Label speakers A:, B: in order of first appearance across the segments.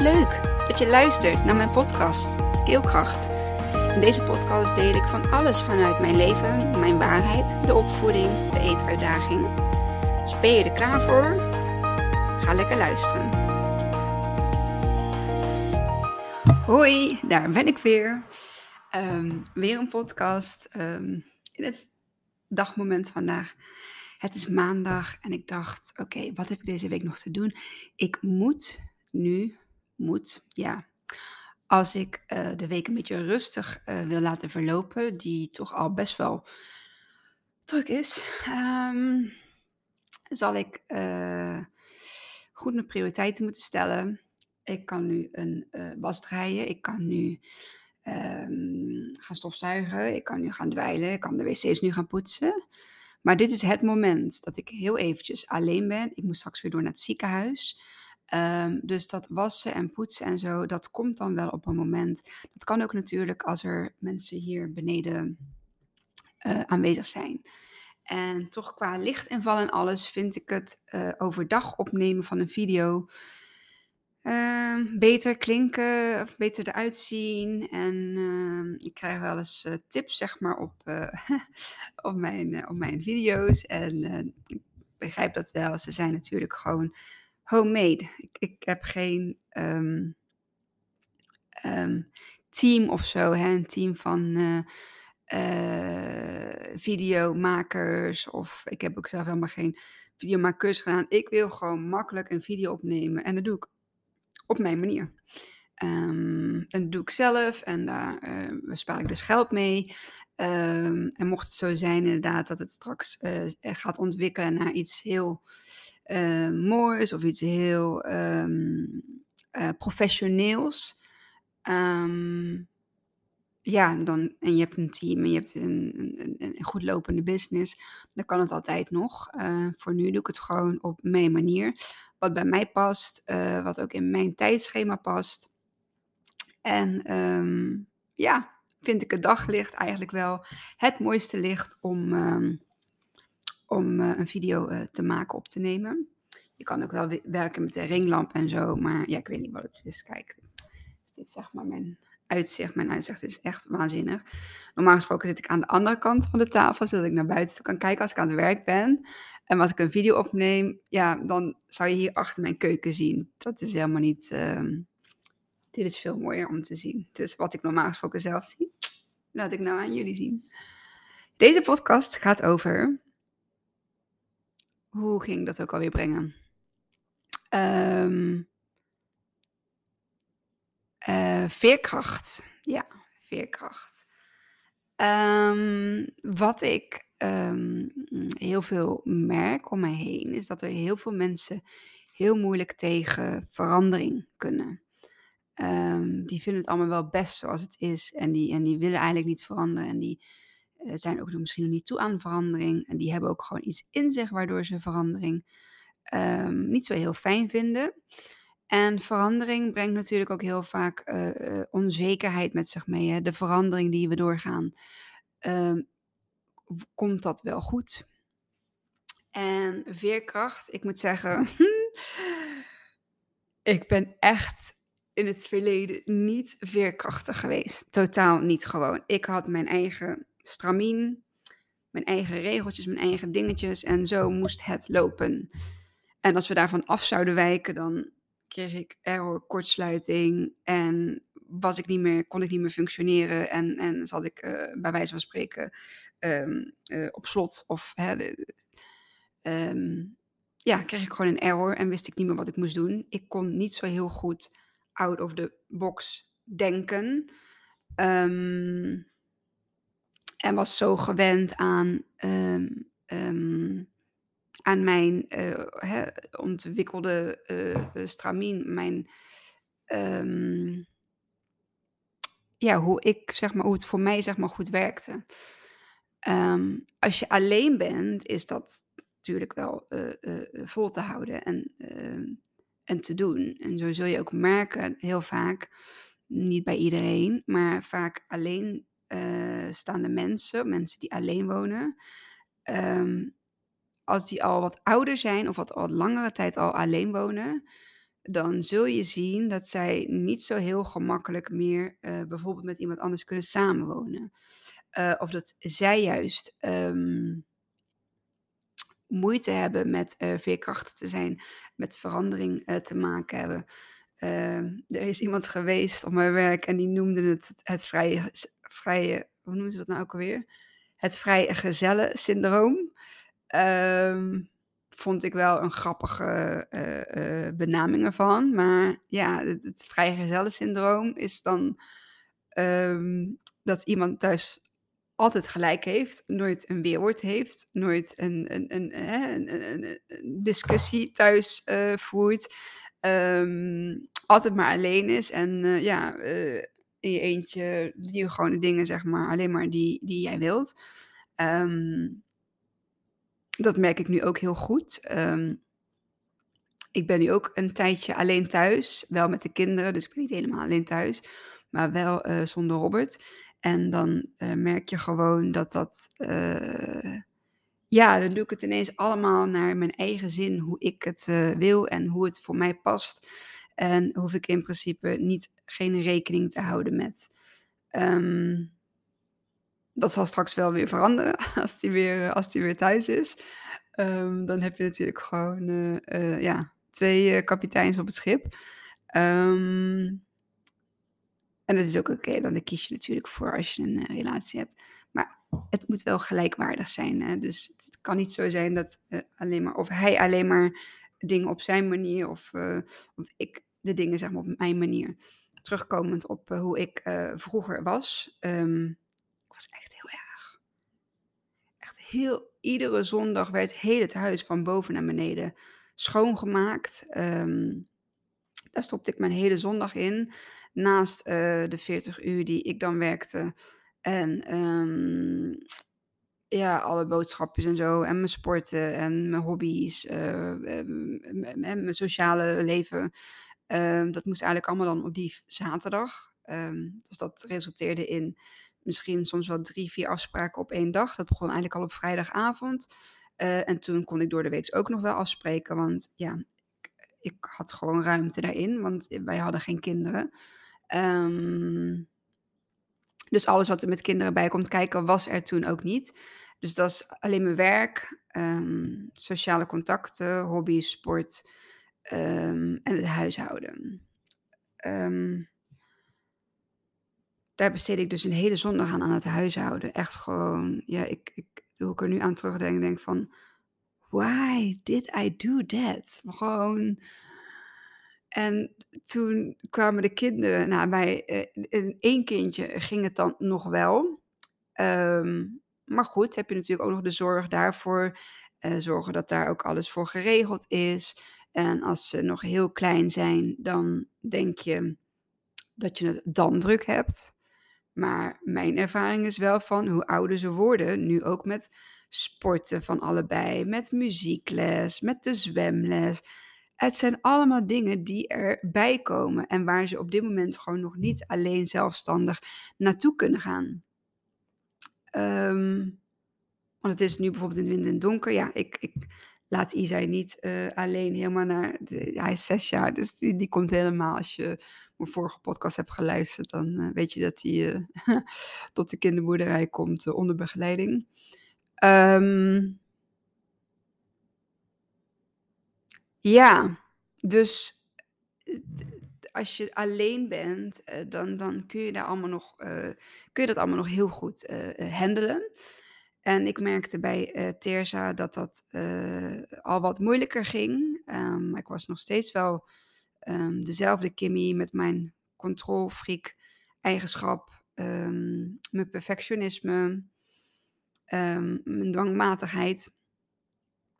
A: Leuk dat je luistert naar mijn podcast Keelkracht. In deze podcast deel ik van alles vanuit mijn leven, mijn waarheid, de opvoeding, de eetuitdaging. Dus ben je er klaar voor? Ga lekker luisteren. Hoi, daar ben ik weer. Ehm, weer een podcast ehm, in het dagmoment vandaag. Het is maandag en ik dacht, oké, wat heb ik deze week nog te doen? Ik moet nu, moet, ja, als ik uh, de week een beetje rustig uh, wil laten verlopen, die toch al best wel druk is, um, zal ik uh, goed mijn prioriteiten moeten stellen. Ik kan nu een was draaien, ik kan nu um, gaan stofzuigen, ik kan nu gaan dweilen, ik kan de wc's nu gaan poetsen. Maar dit is het moment dat ik heel eventjes alleen ben. Ik moet straks weer door naar het ziekenhuis. Um, dus dat wassen en poetsen en zo, dat komt dan wel op een moment. Dat kan ook natuurlijk als er mensen hier beneden uh, aanwezig zijn. En toch qua lichtinval en alles vind ik het uh, overdag opnemen van een video uh, beter klinken of beter eruit zien. En uh, ik krijg wel eens uh, tips, zeg maar, op, op, mijn, op mijn video's. En ik begrijp dat wel. Ze zijn natuurlijk gewoon homemade. Ik, ik heb geen um, um, team of zo, hè? een team van videomakers. Of ik heb ook zelf helemaal geen videomakers gedaan. Ik wil gewoon makkelijk een video opnemen. En dat doe ik op mijn manier. Um, en dat doe ik zelf en daar uh, spaar ik dus geld mee. En mocht het zo zijn inderdaad dat het straks gaat ontwikkelen naar iets heel uh, moois of iets heel um, professioneels. ja, dan, en je hebt een team en je hebt een, een, een goed lopende business, dan kan het altijd nog. voor nu doe ik het gewoon op mijn manier wat bij mij past, wat ook in mijn tijdschema past. En um, ja, vind ik het daglicht eigenlijk wel het mooiste licht om, om uh, een video uh, te maken, op te nemen. Je kan ook wel werken met een ringlamp en zo, maar ja, ik weet niet wat het is. Kijk, dit is zeg maar mijn uitzicht. Mijn uitzicht is echt waanzinnig. Normaal gesproken zit ik aan de andere kant van de tafel, zodat ik naar buiten kan kijken als ik aan het werk ben. En als ik een video opneem, ja, dan zou je hier achter mijn keuken zien. Dat is helemaal niet. Uh, dit is veel mooier om te zien. Dus wat ik normaal gesproken zelf zie, laat ik nou aan jullie zien. Deze podcast gaat over. Hoe ging ik dat ook alweer brengen? Um, uh, veerkracht. Ja, veerkracht. Um, wat ik um, heel veel merk om mij heen, is dat er heel veel mensen heel moeilijk tegen verandering kunnen. Die vinden het allemaal wel best zoals het is en die, en die willen eigenlijk niet veranderen en die zijn ook misschien nog niet toe aan verandering en die hebben ook gewoon iets in zich waardoor ze verandering niet zo heel fijn vinden. En verandering brengt natuurlijk ook heel vaak uh, onzekerheid met zich mee. Hè? De verandering die we doorgaan. Uh, komt dat wel goed? En veerkracht, ik moet zeggen, ik ben echt in het verleden niet veerkrachtig geweest. Totaal niet gewoon. Ik had mijn eigen stramien, mijn eigen regeltjes, mijn eigen dingetjes en zo moest het lopen. En als we daarvan af zouden wijken, dan kreeg ik error, kortsluiting en was ik niet meer, kon ik niet meer functioneren en, en zat ik uh, bij wijze van spreken um, uh, op slot of hè, um, ja, kreeg ik gewoon een error en wist ik niet meer wat ik moest doen. Ik kon niet zo heel goed out of the box denken. Um, en was zo gewend aan aan mijn uh, ontwikkelde uh, stramien, mijn, um, ja, hoe ik, zeg maar, hoe het voor mij, zeg maar, goed werkte. Als je alleen bent, is dat natuurlijk wel vol te houden en, ehm, en te doen. En zo zul je ook merken, heel vaak, niet bij iedereen, maar vaak alleen staande mensen, mensen die alleen wonen, um, als die al wat ouder zijn of wat al langere tijd al alleen wonen, dan zul je zien dat zij niet zo heel gemakkelijk meer, eh, bijvoorbeeld met iemand anders kunnen samenwonen. Eh, of dat zij juist ehm, moeite hebben met uh, veerkrachtig te zijn, met verandering uh, te maken hebben. Ehm, er is iemand geweest op mijn werk en die noemde het het, het vrije, hoe noemen ze dat nou ook alweer? Het vrije gezellen syndroom. Um, vond ik wel een grappige uh, benaming ervan. Maar ja, het, vrije syndroom is dan um, dat iemand thuis altijd gelijk heeft, nooit een weerwoord heeft, nooit een, een, een, een, discussie thuis uh, voert, um, altijd maar alleen is en uh, ja, uh, in je eentje die gewoon de dingen, zeg maar, alleen maar die, die jij wilt. Um, dat merk ik nu ook heel goed. Um, ik ben nu ook een tijdje alleen thuis, wel met de kinderen, dus ik ben niet helemaal alleen thuis, maar wel uh, zonder Robert. En dan uh, merk je gewoon dat dat, uh, ja, dan doe ik het ineens allemaal naar mijn eigen zin, hoe ik het wil en hoe het voor mij past. En hoef ik in principe niet geen rekening te houden met. Um, dat zal straks wel weer veranderen als die weer, als die weer thuis is. Um, dan heb je natuurlijk gewoon uh, uh, ja, twee kapiteins op het schip. Um, en dat is ook oké, dan kies je natuurlijk voor als je een relatie hebt. Maar het moet wel gelijkwaardig zijn. Hè? Dus het kan niet zo zijn dat alleen maar, of hij alleen maar dingen op zijn manier, of, of ik de dingen zeg maar op mijn manier. Terugkomend op hoe ik vroeger was. Um, was echt heel erg. Echt heel, iedere zondag werd heel het huis van boven naar beneden schoongemaakt. Um, daar stopte ik mijn hele zondag in. Naast uh, de 40 uur die ik dan werkte. En um, ja, alle boodschapjes en zo. En mijn sporten en mijn hobby's. En mijn sociale leven. Um, dat moest eigenlijk allemaal dan op die zaterdag. Um, dus dat resulteerde in misschien soms wel drie, vier afspraken op één dag. Dat begon eigenlijk al op vrijdagavond. Uh, en toen kon ik door de week ook nog wel afspreken, want ja, ik, ik had gewoon ruimte daarin, want wij hadden geen kinderen. Um, dus alles wat er met kinderen bij komt kijken, was er toen ook niet. Dus dat is alleen mijn werk, sociale contacten, hobby, sport um, en het huishouden. Um, daar besteed ik dus een hele zondag aan aan het huishouden. Echt gewoon, ja, ik, ik, hoe ik er nu aan terugdenk, denk van, why did I do that? Gewoon, en toen kwamen de kinderen, nou bij uh, één kindje ging het dan nog wel. Um, maar goed, heb je natuurlijk ook nog de zorg daarvoor. Uh, zorgen dat daar ook alles voor geregeld is. En als ze nog heel klein zijn, dan denk je dat je het dan druk hebt. Maar mijn ervaring is wel van hoe ouder ze worden, nu ook met sporten van allebei, met muziekles, met de zwemles. Het zijn allemaal dingen die erbij komen en waar ze op dit moment gewoon nog niet alleen zelfstandig naartoe kunnen gaan. Um, want het is nu bijvoorbeeld in wind en donker. Ja, ik, ik laat Isai niet uh, alleen helemaal naar. Hij is zes jaar, dus die, komt helemaal. Als je mijn vorige podcast hebt geluisterd, dan uh, weet je dat hij uh, tot de kinderboerderij komt onder begeleiding. Um, ja, dus als je alleen bent, dan, dan kun je daar allemaal nog, kun je dat allemaal nog heel goed handelen. En ik merkte bij uh, dat dat uh, al wat moeilijker ging. Um, ik was nog steeds wel um, dezelfde Kimmy met mijn controlfreak eigenschap, um, mijn perfectionisme, mijn dwangmatigheid.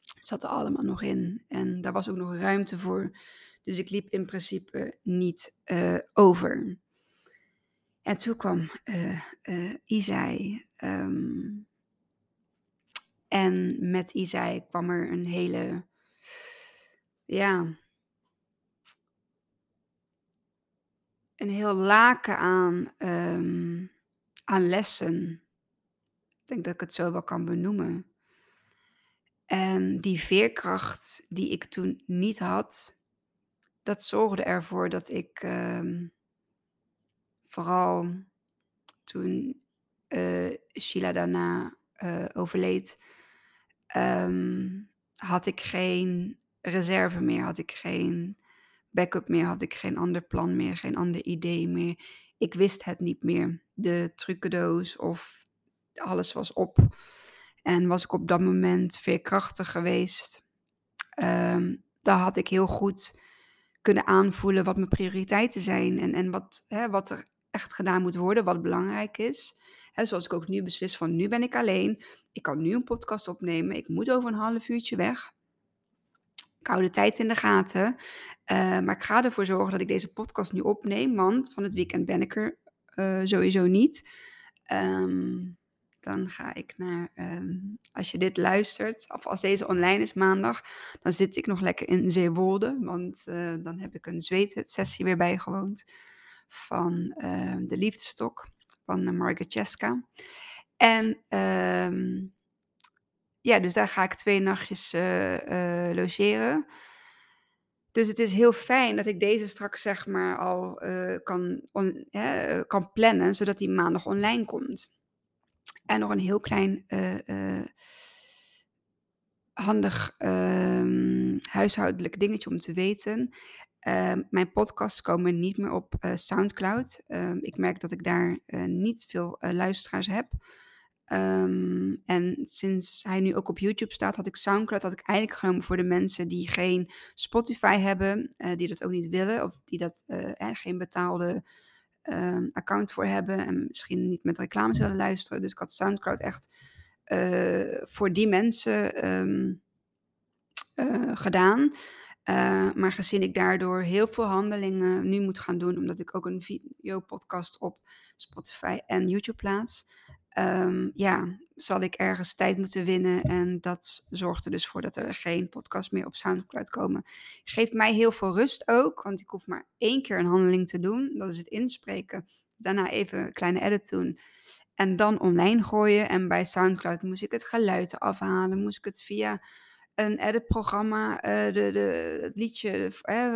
A: Zat er allemaal nog in. En daar was ook nog ruimte voor. Dus ik liep in principe niet uh, over. En toen kwam uh, en met Isai kwam er een hele, ja, een heel laken aan, um, aan lessen. Ik denk dat ik het zo wel kan benoemen. En die veerkracht die ik toen niet had, dat zorgde ervoor dat ik ehm, vooral toen uh, Sheila daarna uh, overleed, um, had ik geen reserve meer, had ik geen backup meer, had ik geen ander plan meer, geen ander idee meer. Ik wist het niet meer. De trucendoos of alles was op. En was ik op dat moment veerkrachtig geweest, um, dan had ik heel goed kunnen aanvoelen wat mijn prioriteiten zijn en, en wat, hè, wat er echt gedaan moet worden, wat belangrijk is. Hè, zoals ik ook nu beslis van nu ben ik alleen, ik kan nu een podcast opnemen, ik moet over een half uurtje weg. Ik hou de tijd in de gaten, uh, maar ik ga ervoor zorgen dat ik deze podcast nu opneem, want van het weekend ben ik er uh, sowieso niet. Um, dan ga ik naar, um, als je dit luistert, of als deze online is maandag, dan zit ik nog lekker in Zeewolde, want uh, dan heb ik een zweethut-sessie weer bijgewoond van uh, de Liefdestok van uh, Margaret. En um, ja, dus daar ga ik twee nachtjes logeren. Dus het is heel fijn dat ik deze straks zeg maar al kan, kan plannen, zodat die maandag online komt. En nog een heel klein handig um, huishoudelijk dingetje om te weten. Uh, mijn podcasts komen niet meer op uh, SoundCloud. Uh, ik merk dat ik daar uh, niet veel luisteraars heb. Um, en sinds hij nu ook op YouTube staat, had ik SoundCloud had ik eigenlijk genomen voor de mensen die geen Spotify hebben, die dat ook niet willen, of die dat geen betaalde account voor hebben en misschien niet met reclames willen luisteren. Dus ik had SoundCloud echt voor die mensen gedaan. Uh, maar gezien ik daardoor heel veel handelingen nu moet gaan doen, omdat ik ook een video-podcast op Spotify en YouTube plaats, um, ja, zal ik ergens tijd moeten winnen. En dat zorgt er dus voor dat er geen podcast meer op SoundCloud komen. Geeft mij heel veel rust ook, want ik hoef maar één keer een handeling te doen. Dat is het inspreken. Daarna even een kleine edit doen. En dan online gooien. En bij SoundCloud moest ik het geluid afhalen. Moest ik het via een editprogramma uh, de, de, het liedje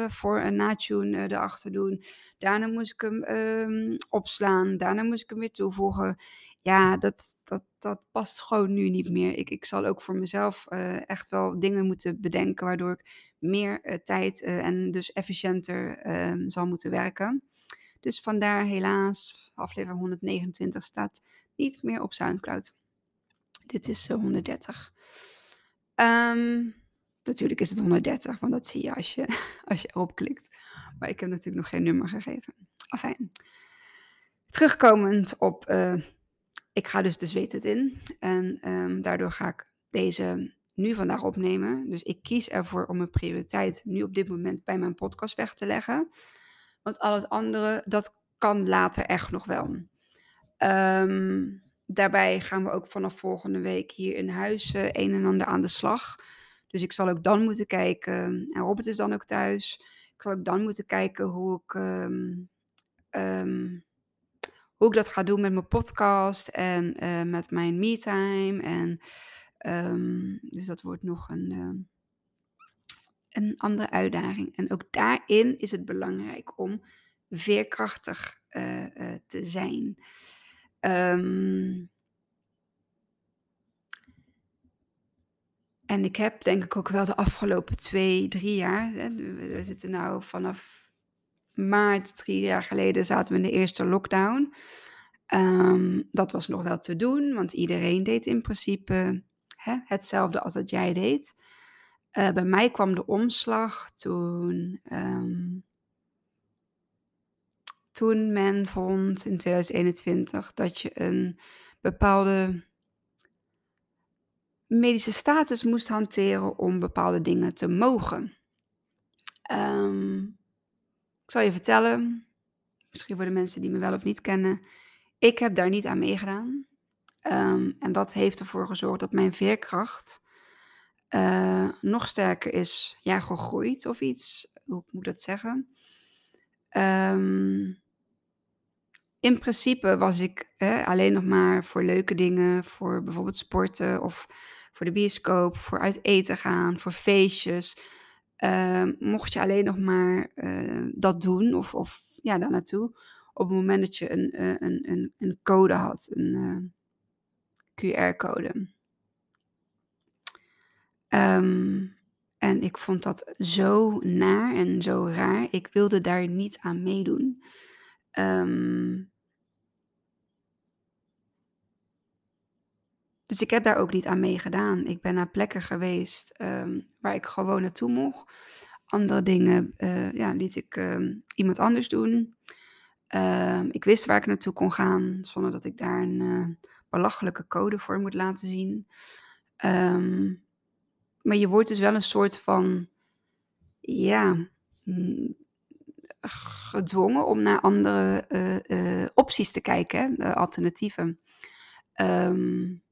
A: voor een natune uh, erachter doen. Daarna moest ik hem um, opslaan. Daarna moest ik hem weer toevoegen ja, dat, dat, dat past gewoon nu niet meer. Ik, ik zal ook voor mezelf uh, echt wel dingen moeten bedenken waardoor ik meer tijd en dus efficiënter ehm, zal moeten werken. Dus vandaar helaas, aflevering 129 staat niet meer op Soundcloud. Dit is 130. Um, ehm, natuurlijk is het 130, want dat zie je als je, als je erop klikt. Maar ik heb natuurlijk nog geen nummer gegeven. Afijn. Terugkomend op ik ga dus de zweet het in. En um, daardoor ga ik deze nu vandaag opnemen. Dus ik kies ervoor om mijn prioriteit nu op dit moment bij mijn podcast weg te leggen. Want al het andere, dat kan later echt nog wel. Um, daarbij gaan we ook vanaf volgende week hier in huis uh, een en ander aan de slag. Dus ik zal ook dan moeten kijken, en Robert is dan ook thuis. Ik zal ook dan moeten kijken hoe ik um, hoe ik dat ga doen met mijn podcast en uh, met mijn me-time. En um, dus dat wordt nog een, uh, een andere uitdaging. En ook daarin is het belangrijk om veerkrachtig te zijn. Um, en ik heb denk ik ook wel de afgelopen twee, drie jaar, we zitten nu vanaf maart, drie jaar geleden, zaten we in de eerste lockdown. Um, dat was nog wel te doen, want iedereen deed in principe hè, hetzelfde als dat jij deed. Uh, bij mij kwam de omslag toen, um, toen men vond in 2021 dat je een bepaalde medische status moest hanteren om bepaalde dingen te mogen. Um, ik zal je vertellen, misschien voor de mensen die me wel of niet kennen, ik heb daar niet aan meegedaan. Um, en dat heeft ervoor gezorgd dat mijn veerkracht uh, nog sterker is ja, gegroeid of iets. Hoe moet ik dat zeggen? Um, in principe was ik alleen nog maar voor leuke dingen, voor bijvoorbeeld sporten of voor de bioscoop, voor uit eten gaan, voor feestjes Ehm, mocht je alleen nog maar eh, dat doen of, of ja, daar naartoe op het moment dat je een, eh, een, een, een code had, een eh, QR-code. Ehm, en ik vond dat zo naar en zo raar. Ik wilde daar niet aan meedoen. Ehm, dus ik heb daar ook niet aan meegedaan. Ik ben naar plekken geweest ehm, waar ik gewoon naartoe mocht. Andere dingen uh, ja, liet ik iemand anders doen. ik wist waar ik naartoe kon gaan zonder dat ik daar een uh, belachelijke code voor moet laten zien. Maar je wordt dus wel een soort van, ja, mm, gedwongen om naar andere eh, eh, opties te kijken, alternatieven. Um,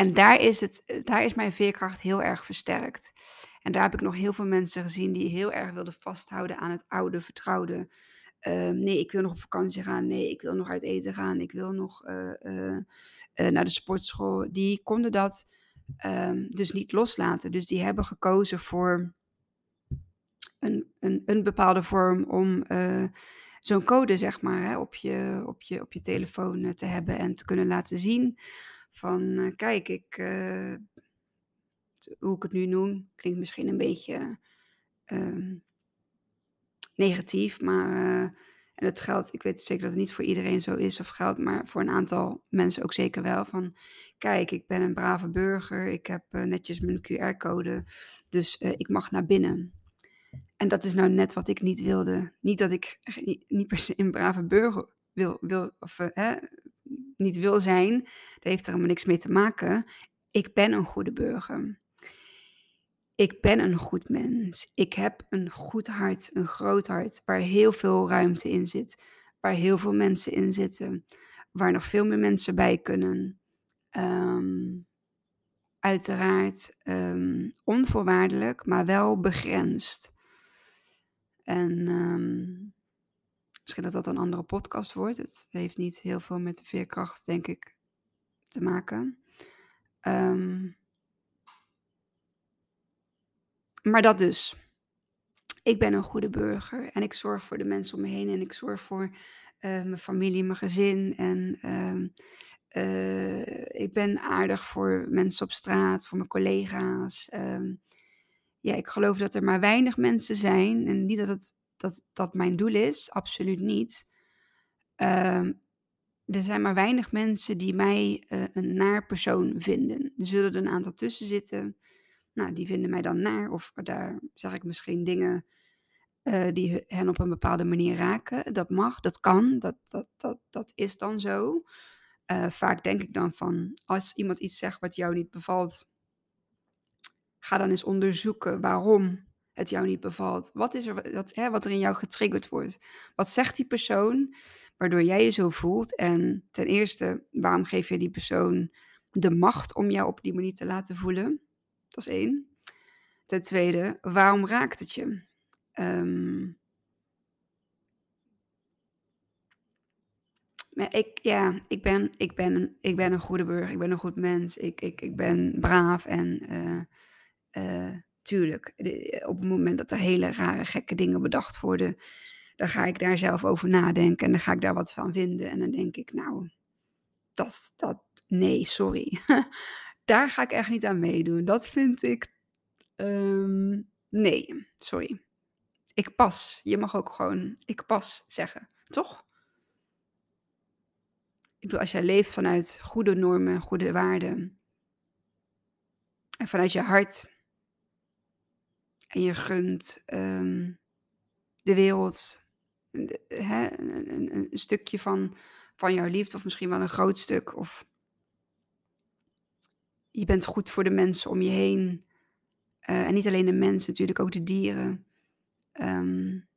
A: en daar is, het, daar is mijn veerkracht heel erg versterkt. En daar heb ik nog heel veel mensen gezien die heel erg wilden vasthouden aan het oude, vertrouwde. Um, nee, ik wil nog op vakantie gaan. Nee, ik wil nog uit eten gaan. Ik wil nog uh, naar de sportschool. Die konden dat um, dus niet loslaten. Dus die hebben gekozen voor een, een, een bepaalde vorm om zo'n code, zeg maar, hè, op, je, op, je, op je telefoon te hebben en te kunnen laten zien van, uh, kijk, ik, hoe ik het nu noem, klinkt misschien een beetje ehm, negatief, maar en het geldt, ik weet zeker dat het niet voor iedereen zo is of geldt, maar voor een aantal mensen ook zeker wel. Van kijk, ik ben een brave burger, ik heb netjes mijn QR-code, dus ik mag naar binnen. En dat is nou net wat ik niet wilde. Niet dat ik niet, per se een brave burger wil, wil of hè, niet wil zijn. Daar heeft er helemaal niks mee te maken. Ik ben een goede burger. Ik ben een goed mens. Ik heb een goed hart, een groot hart, waar heel veel ruimte in zit, waar heel veel mensen in zitten, waar nog veel meer mensen bij kunnen. Um, uiteraard um, onvoorwaardelijk, maar wel begrensd. En um, misschien dat dat een andere podcast wordt. Het heeft niet heel veel met de veerkracht, denk ik, te maken. Um, maar dat dus. Ik ben een goede burger en ik zorg voor de mensen om me heen en ik zorg voor uh, mijn familie, mijn gezin. En uh, uh, ik ben aardig voor mensen op straat, voor mijn collega's. Ehm, ja, ik geloof dat er maar weinig mensen zijn en niet dat het, dat, dat mijn doel is, absoluut niet. Ehm, er zijn maar weinig mensen die mij uh, een naar persoon vinden. Er zullen er een aantal tussen zitten. Nou, die vinden mij dan naar. Of daar zeg ik misschien dingen uh, die hen op een bepaalde manier raken. Dat mag, dat kan, dat, dat, dat, dat is dan zo. Uh, vaak denk ik dan van, als iemand iets zegt wat jou niet bevalt, ga dan eens onderzoeken waarom het jou niet bevalt. Wat is er wat, hè, wat er in jou getriggerd wordt? Wat zegt die persoon waardoor jij je zo voelt? En ten eerste, waarom geef je die persoon de macht om jou op die manier te laten voelen? Dat is één. Ten tweede, waarom raakt het je? Um, ik, ja, ik ben, ik, ben, ik ben een goede burger, ik ben een goed mens, ik, ik, ik ben braaf en uh, uh, tuurlijk, op het moment dat er hele rare, gekke dingen bedacht worden, dan ga ik daar zelf over nadenken en dan ga ik daar wat van vinden en dan denk ik, nou, dat, dat, nee, sorry. daar ga ik echt niet aan meedoen. Dat vind ik. Um, nee, sorry. Ik pas. Je mag ook gewoon ik pas zeggen, toch? Ik bedoel, als jij leeft vanuit goede normen, goede waarden. En vanuit je hart. En je gunt um, de wereld hè, een, een, stukje van, van jouw liefde, of misschien wel een groot stuk. Of je bent goed voor de mensen om je heen. Uh, en niet alleen de mensen, natuurlijk ook de dieren. Um,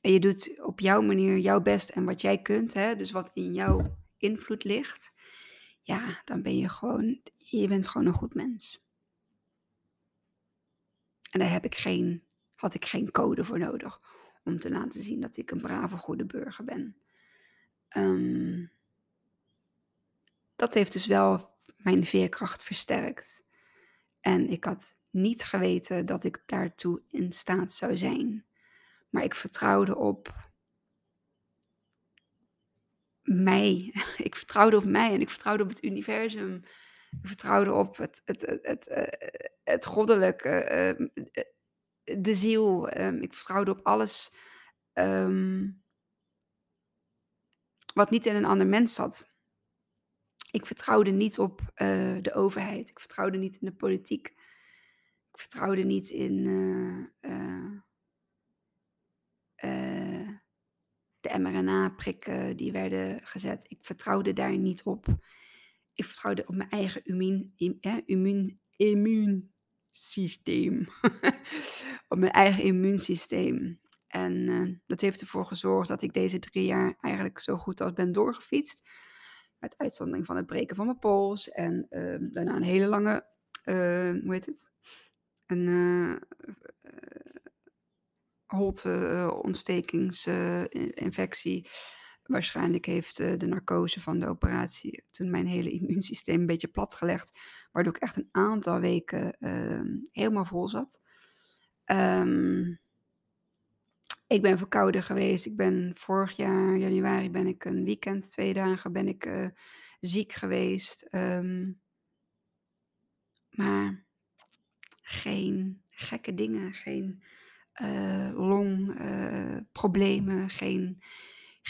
A: en je doet op jouw manier jouw best en wat jij kunt, hè, dus wat in jouw invloed ligt. Ja, dan ben je gewoon, je bent gewoon een goed mens. En daar heb ik geen, had ik geen code voor nodig om te laten zien dat ik een brave, goede burger ben. Um, dat heeft dus wel mijn veerkracht versterkt. En ik had niet geweten dat ik daartoe in staat zou zijn. Maar ik vertrouwde op mij. Ik vertrouwde op mij en ik vertrouwde op het universum. Ik vertrouwde op het, het, het, het, eh, goddelijke, ehm, eh, de ziel. Ehm, ik vertrouwde op alles ehm, wat niet in een ander mens zat. Ik vertrouwde niet op uh, de overheid. Ik vertrouwde niet in de politiek. Ik vertrouwde niet in de mRNA-prikken die werden gezet. Ik vertrouwde daar niet op. Ik vertrouwde op mijn eigen immuun, immuun, immuunsysteem. op mijn eigen immuunsysteem. En uh, dat heeft ervoor gezorgd dat ik deze drie jaar eigenlijk zo goed als ben doorgefietst. Met uitzondering van het breken van mijn pols. En uh, daarna een hele lange, uh, hoe heet het? Een holteontstekingsinfectie. Waarschijnlijk heeft de narcose van de operatie toen mijn hele immuunsysteem een beetje platgelegd. Waardoor ik echt een aantal weken ehm, helemaal vol zat. Um, ik ben verkouden geweest. Ik ben vorig jaar, januari, ben ik een weekend, twee dagen, ben ik uh, ziek geweest. Um, maar geen gekke dingen, geen uh, longproblemen, geen,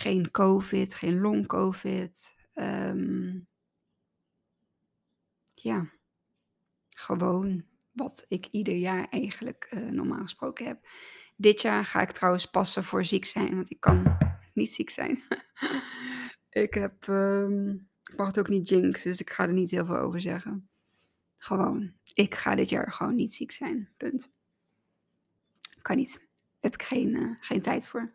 A: geen COVID, geen long-COVID. Um, ja, gewoon wat ik ieder jaar eigenlijk uh, normaal gesproken heb. Dit jaar ga ik trouwens passen voor ziek zijn, want ik kan niet ziek zijn. ik heb, um, ik mag het ook niet jinx, dus ik ga er niet heel veel over zeggen. Gewoon, ik ga dit jaar gewoon niet ziek zijn, punt. Kan niet. Heb ik geen, uh, geen tijd voor.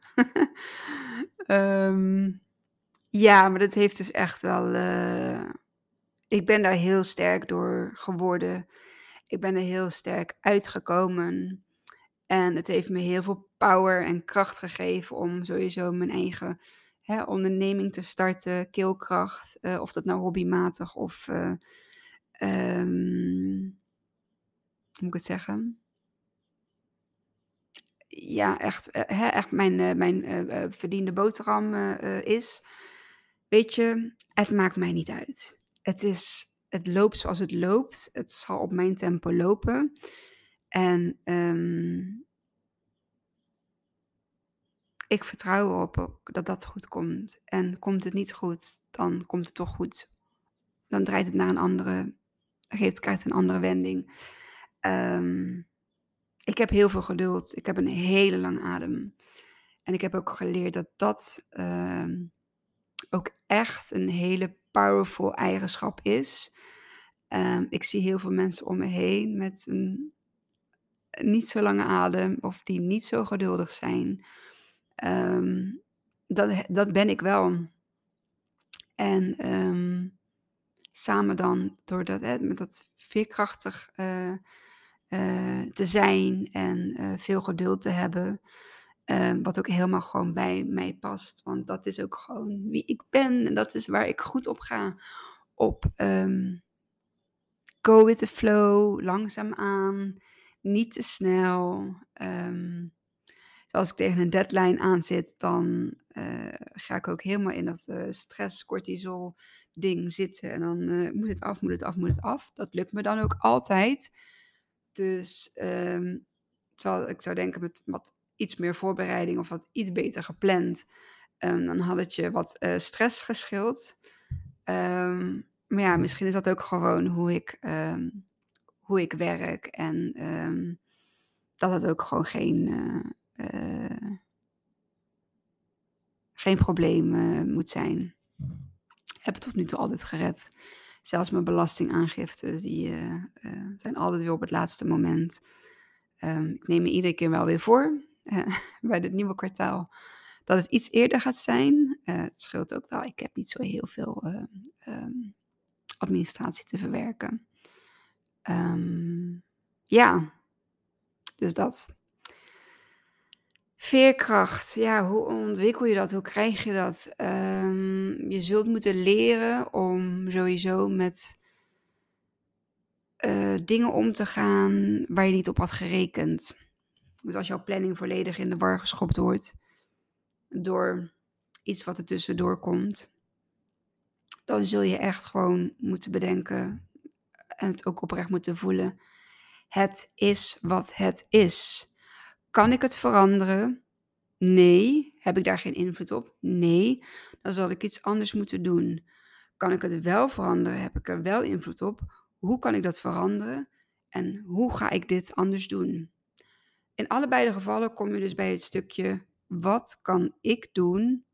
A: um, ja, maar dat heeft dus echt wel. Uh, ik ben daar heel sterk door geworden. Ik ben er heel sterk uitgekomen. En het heeft me heel veel power en kracht gegeven om sowieso mijn eigen hè, onderneming te starten, keelkracht. Uh, of dat nou hobbymatig of, um, hoe moet ik het zeggen? Ja, echt, uh, hè, echt mijn, mijn verdiende boterham is. Weet je, het maakt mij niet uit. Het, is, het loopt zoals het loopt. Het zal op mijn tempo lopen. En um, ik vertrouw erop dat dat goed komt. En komt het niet goed, dan komt het toch goed. Dan draait het naar een andere, geeft, krijgt een andere wending. Um, ik heb heel veel geduld. Ik heb een hele lange adem. En ik heb ook geleerd dat dat um, ook echt een hele powerful eigenschap is. Um, ik zie heel veel mensen om me heen met een niet zo lange adem of die niet zo geduldig zijn. Um, dat, dat ben ik wel. En samen dan door dat, hè, met dat veerkrachtig uh, te zijn en uh, veel geduld te hebben. wat ook helemaal gewoon bij mij past. Want dat is ook gewoon wie ik ben. En dat is waar ik goed op ga. Op um, go with the flow, langzaam aan niet te snel. Um, als ik tegen een deadline aan zit, dan uh, ga ik ook helemaal in dat uh, stress, cortisol ding zitten. En dan moet het af, moet het af, moet het af. Dat lukt me dan ook altijd. Dus um, terwijl ik zou denken met wat iets meer voorbereiding of wat iets beter gepland, um, dan had het je wat stress geschild. maar ja, misschien is dat ook gewoon hoe ik hoe ik werk. En dat het ook gewoon geen, uh, uh, geen probleem moet zijn. Ik heb het tot nu toe altijd gered. Zelfs mijn belastingaangifte, die zijn altijd weer op het laatste moment. Um, ik neem me iedere keer wel weer voor bij het nieuwe kwartaal dat het iets eerder gaat zijn. het scheelt ook wel. Ik heb niet zo heel veel um, administratie te verwerken. Um, ja, dus dat. Veerkracht, ja, hoe ontwikkel je dat? Hoe krijg je dat? Um, je zult moeten leren om sowieso met uh, dingen om te gaan waar je niet op had gerekend. Dus als jouw planning volledig in de war geschopt wordt door iets wat er tussendoor komt, dan zul je echt gewoon moeten bedenken en het ook oprecht moeten voelen. Het is wat het is. Kan ik het veranderen? Nee. Heb ik daar geen invloed op? Nee. Dan zal ik iets anders moeten doen. Kan ik het wel veranderen? Heb ik er wel invloed op? Hoe kan ik dat veranderen? En hoe ga ik dit anders doen? In allebei de gevallen kom je dus bij het stukje: wat kan ik doen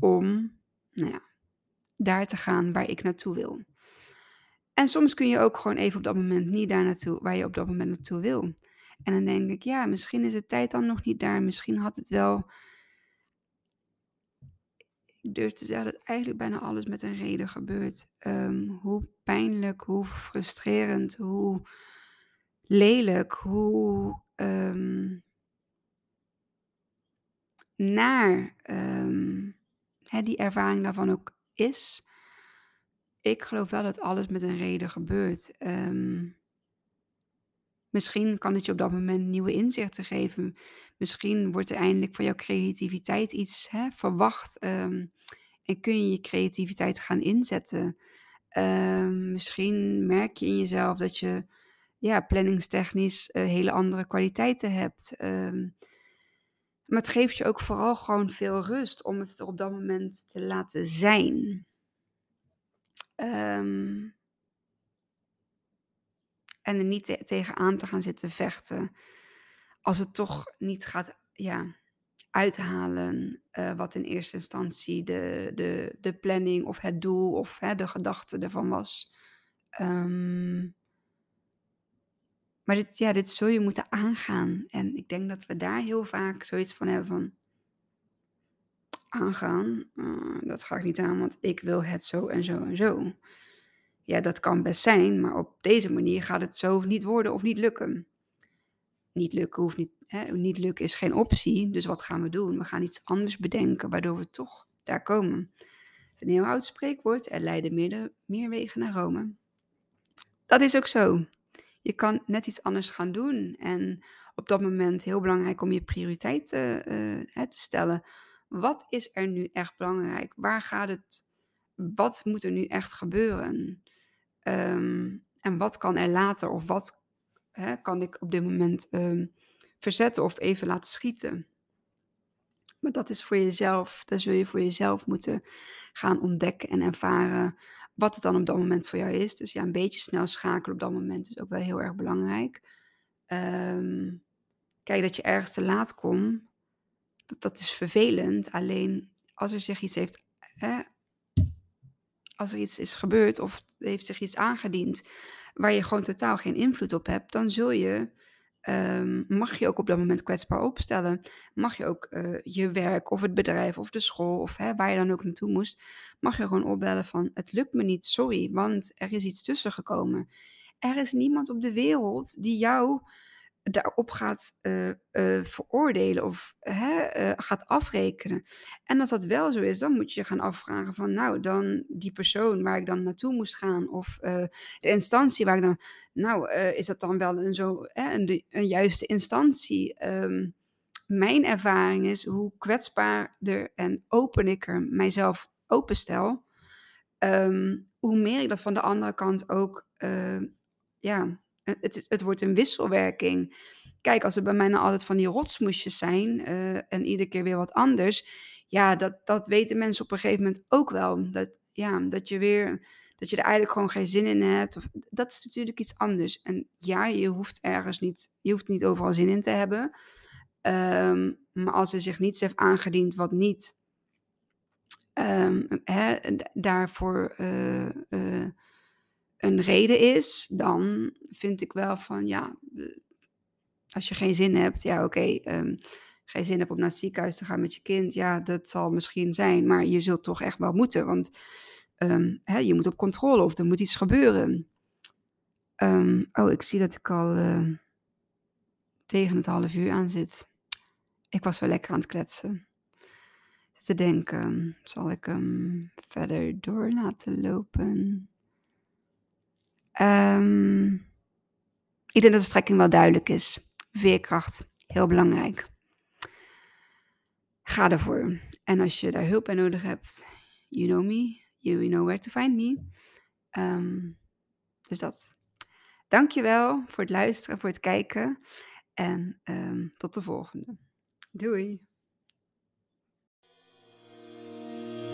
A: om nou ja, daar te gaan waar ik naartoe wil? En soms kun je ook gewoon even op dat moment niet daar naartoe waar je op dat moment naartoe wil. En dan denk ik, ja, misschien is de tijd dan nog niet daar. Misschien had het wel. Ik durf te zeggen dat eigenlijk bijna alles met een reden gebeurt. Um, hoe pijnlijk, hoe frustrerend, hoe lelijk, hoe um, naar um, hè, die ervaring daarvan ook is. Ik geloof wel dat alles met een reden gebeurt. Um, misschien kan het je op dat moment nieuwe inzichten geven. Misschien wordt er eindelijk van jouw creativiteit iets hè, verwacht. en kun je je creativiteit gaan inzetten. misschien merk je in jezelf dat je ja, planningstechnisch uh, hele andere kwaliteiten hebt. Um, maar het geeft je ook vooral gewoon veel rust om het er op dat moment te laten zijn. Um, en er niet te tegenaan te gaan zitten vechten. Als het toch niet gaat ja, uithalen uh, wat in eerste instantie de, de, de planning of het doel of hè, de gedachte ervan was. Um, maar dit, ja, dit zul je moeten aangaan. En ik denk dat we daar heel vaak zoiets van hebben van... Aangaan, uh, dat ga ik niet aan, want ik wil het zo en zo en zo. Ja, dat kan best zijn, maar op deze manier gaat het zo niet worden of niet lukken. Niet lukken hoeft niet, hè, niet lukken is geen optie, dus wat gaan we doen? We gaan iets anders bedenken, waardoor we toch daar komen. Het is een heel oud spreekwoord, er leiden meer, meer wegen naar Rome. Dat is ook zo je kan net iets anders gaan doen. En op dat moment heel belangrijk om je prioriteiten uh, te stellen. Wat is er nu echt belangrijk? Waar gaat het? Wat moet er nu echt gebeuren? Um, en wat kan er later? Of wat hè, kan ik op dit moment um, verzetten of even laten schieten? Maar dat is voor jezelf, dat zul je voor jezelf moeten gaan ontdekken en ervaren wat het dan op dat moment voor jou is. Dus ja, een beetje snel schakelen op dat moment is ook wel heel erg belangrijk. Um, kijk, dat je ergens te laat komt, dat, dat is vervelend. Alleen als er zich iets heeft, hè, als er iets is gebeurd of heeft zich iets aangediend waar je gewoon totaal geen invloed op hebt, dan zul je Um, mag je ook op dat moment kwetsbaar opstellen. Mag je ook uh, je werk of het bedrijf of de school of hè, waar je dan ook naartoe moest, mag je gewoon opbellen van het lukt me niet, sorry, want er is iets tussen gekomen. Er is niemand op de wereld die jou daarop gaat uh, uh, veroordelen of hè, uh, gaat afrekenen. En als dat wel zo is, dan moet je je gaan afvragen van nou, dan die persoon waar ik dan naartoe moest gaan of de instantie waar ik dan, nou, is dat dan wel een, zo, hè, een, juiste instantie? Um, mijn ervaring is hoe kwetsbaarder en open ik er mijzelf openstel, um, hoe meer ik dat van de andere kant ook ja, het, het wordt een wisselwerking. Kijk, als er bij mij nou altijd van die rotsmoesjes zijn uh, en iedere keer weer wat anders, ja, dat, dat weten mensen op een gegeven moment ook wel. Dat, ja, dat je weer, dat je er eigenlijk gewoon geen zin in hebt. Of, dat is natuurlijk iets anders. En ja, je hoeft ergens niet, je hoeft niet overal zin in te hebben. Um, maar als er zich niets heeft aangediend wat niet hè, daarvoor uh, een reden is, dan vind ik wel van ja, als je geen zin hebt, ja oké, ehm, geen zin hebt om naar het ziekenhuis te gaan met je kind, ja dat zal misschien zijn, maar je zult toch echt wel moeten, want um, hè, je moet op controle of er moet iets gebeuren. Um, oh, ik zie dat ik al uh, tegen het half uur aan zit. Ik was wel lekker aan het kletsen. Te denken, zal ik hem verder door laten lopen? Um, ik denk dat de strekking wel duidelijk is. Veerkracht, heel belangrijk. Ga ervoor. En als je daar hulp bij nodig hebt, you know me, you know where to find me. Um, dus dat. Dankjewel voor het luisteren, voor het kijken. En um, tot de volgende. Doei.